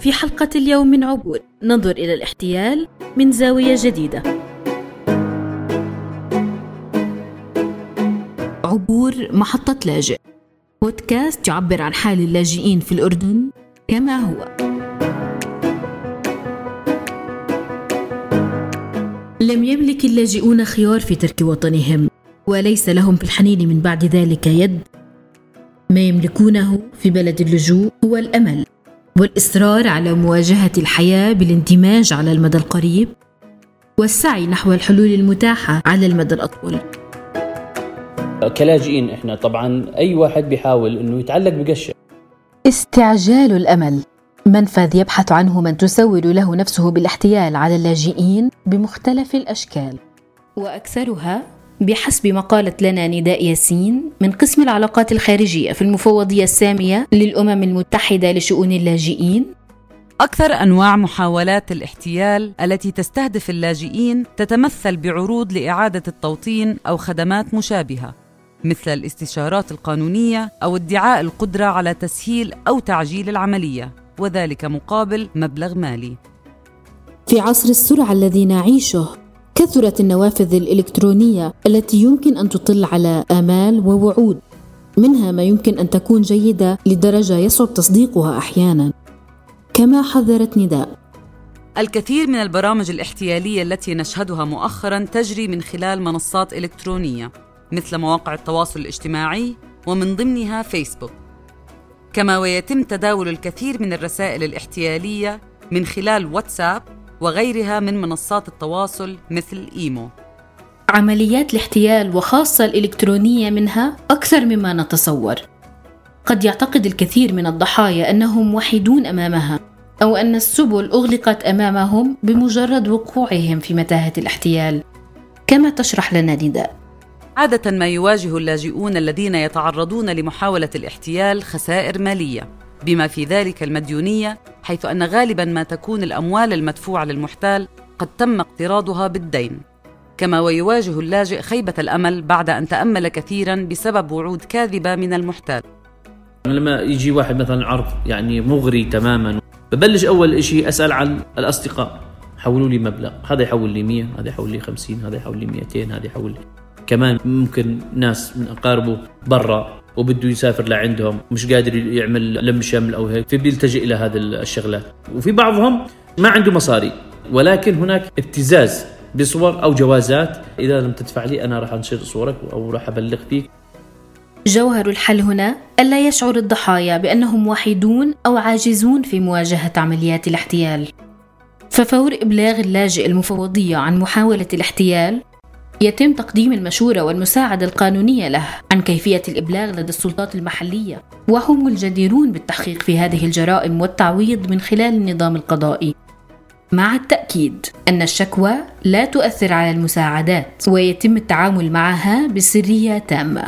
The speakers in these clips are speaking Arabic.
في حلقة اليوم من عبور. ننظر إلى الاحتيال من زاوية جديدة. عبور محطة لاجئ. بودكاست يعبر عن حال اللاجئين في الأردن كما هو. لم يملك اللاجئون خيار في ترك وطنهم وليس لهم في الحنين من بعد ذلك يد. ما يملكونه في بلد اللجوء هو الأمل. والإصرار على مواجهة الحياة بالاندماج على المدى القريب والسعي نحو الحلول المتاحة على المدى الأطول. كلاجئين إحنا طبعا أي واحد بيحاول إنه يتعلق بقشة. استعجال الأمل. منفذ يبحث عنه من تسول له نفسه بالاحتيال على اللاجئين بمختلف الأشكال. وأكثرها بحسب مقالة لنا نداء ياسين من قسم العلاقات الخارجية في المفوضية السامية للأمم المتحدة لشؤون اللاجئين أكثر أنواع محاولات الاحتيال التي تستهدف اللاجئين تتمثل بعروض لإعادة التوطين أو خدمات مشابهة مثل الاستشارات القانونية أو ادعاء القدرة على تسهيل أو تعجيل العملية وذلك مقابل مبلغ مالي. في عصر السرعة الذي نعيشه كثرت النوافذ الإلكترونية التي يمكن أن تطل على آمال ووعود منها ما يمكن أن تكون جيدة لدرجة يصعب تصديقها أحيانا. كما حذرت نداء. الكثير من البرامج الاحتيالية التي نشهدها مؤخرا تجري من خلال منصات إلكترونية مثل مواقع التواصل الاجتماعي ومن ضمنها فيسبوك. كما ويتم تداول الكثير من الرسائل الاحتيالية من خلال واتساب وغيرها من منصات التواصل مثل إيمو. عمليات الاحتيال وخاصة الإلكترونية منها أكثر مما نتصور. قد يعتقد الكثير من الضحايا أنهم وحيدون أمامها أو أن السبل أغلقت أمامهم بمجرد وقوعهم في متاهة الاحتيال. كما تشرح لنا نداء. عادة ما يواجه اللاجئون الذين يتعرضون لمحاولة الاحتيال خسائر مالية بما في ذلك المديونية حيث أن غالبا ما تكون الأموال المدفوعة للمحتال قد تم اقتراضها بالدين. كما ويواجه اللاجئ خيبة الأمل بعد أن تأمل كثيرا بسبب وعود كاذبة من المحتال. لما يجي واحد مثلا عرض يعني مغري تماما ببلش أول شيء أسأل عن الأصدقاء. حولوا لي مبلغ هذا يحول لي 100 هذا يحول لي 50 هذا يحول لي 200 هذا يحول لي كمان ممكن ناس من أقاربه برا. وبده يسافر لعندهم مش قادر يعمل لم شمل أو هيك فبيلتجئ إلى هذه الشغلات. وفي بعضهم ما عنده مصاري ولكن هناك ابتزاز بصور أو جوازات. إذا لم تدفع لي أنا راح أنشر صورك أو راح أبلغ فيك. جوهر الحل هنا ألا يشعر الضحايا بأنهم وحيدون أو عاجزون في مواجهة عمليات الاحتيال. ففور إبلاغ اللاجئ المفوضية عن محاولة الاحتيال يتم تقديم المشورة والمساعدة القانونية له عن كيفية الإبلاغ لدى السلطات المحلية وهم الجديرون بالتحقيق في هذه الجرائم والتعويض من خلال النظام القضائي. مع التأكيد أن الشكوى لا تؤثر على المساعدات ويتم التعامل معها بسرية تامة.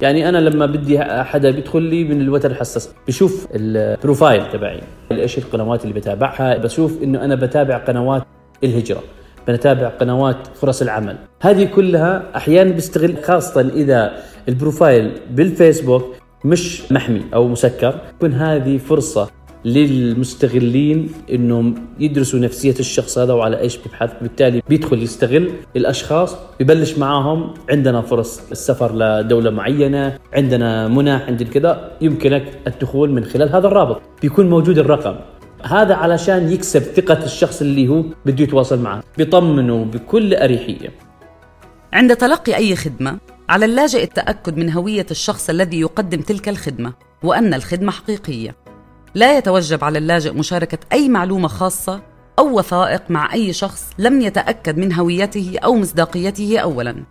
يعني أنا لما بدي حدا بيدخل لي من الوتر الحساس بشوف البروفايل تبعي إيش القنوات اللي بتابعها بشوف إنه أنا بتابع قنوات الهجرة. بنتابع قنوات فرص العمل. هذه كلها أحيانا بيستغل خاصة إذا البروفايل بالفيسبوك مش محمي أو مسكر يكون هذه فرصة للمستغلين إنهم يدرسوا نفسية الشخص هذا وعلى إيش بيبحث. بالتالي بيدخل يستغل الأشخاص ببلش معاهم. عندنا فرص السفر لدولة معينة عندنا منح عندنا كذا. يمكنك الدخول من خلال هذا الرابط. بيكون موجود الرقم. هذا علشان يكسب ثقة الشخص اللي هو بده يتواصل معه بيطمنه بكل أريحية. عند تلقي أي خدمة على اللاجئ التأكد من هوية الشخص الذي يقدم تلك الخدمة وأن الخدمة حقيقية. لا يتوجب على اللاجئ مشاركة أي معلومة خاصة أو وثائق مع أي شخص لم يتأكد من هويته أو مصداقيته أولاً.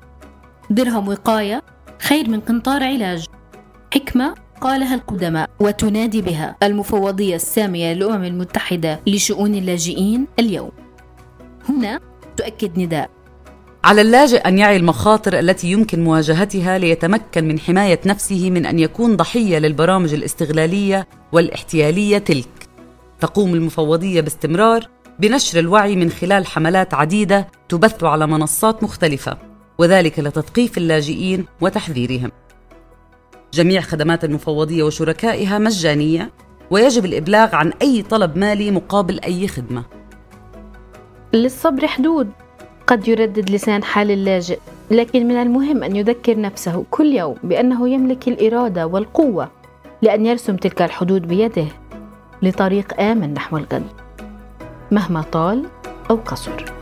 درهم وقاية خير من قنطار علاج. حكمة قالها القدماء وتنادي بها المفوضية السامية للأمم المتحدة لشؤون اللاجئين اليوم. هنا تؤكد نداء. على اللاجئ أن يعي المخاطر التي يمكن مواجهتها ليتمكن من حماية نفسه من أن يكون ضحية للبرامج الاستغلالية والاحتيالية تلك. تقوم المفوضية باستمرار بنشر الوعي من خلال حملات عديدة تبث على منصات مختلفة وذلك لتثقيف اللاجئين وتحذيرهم. جميع خدمات المفوضية وشركائها مجانية ويجب الإبلاغ عن أي طلب مالي مقابل أي خدمة. للصبر حدود. قد يردد لسان حال اللاجئ لكن من المهم أن يذكر نفسه كل يوم بأنه يملك الإرادة والقوة لأن يرسم تلك الحدود بيده لطريق آمن نحو الغد مهما طال أو قصر.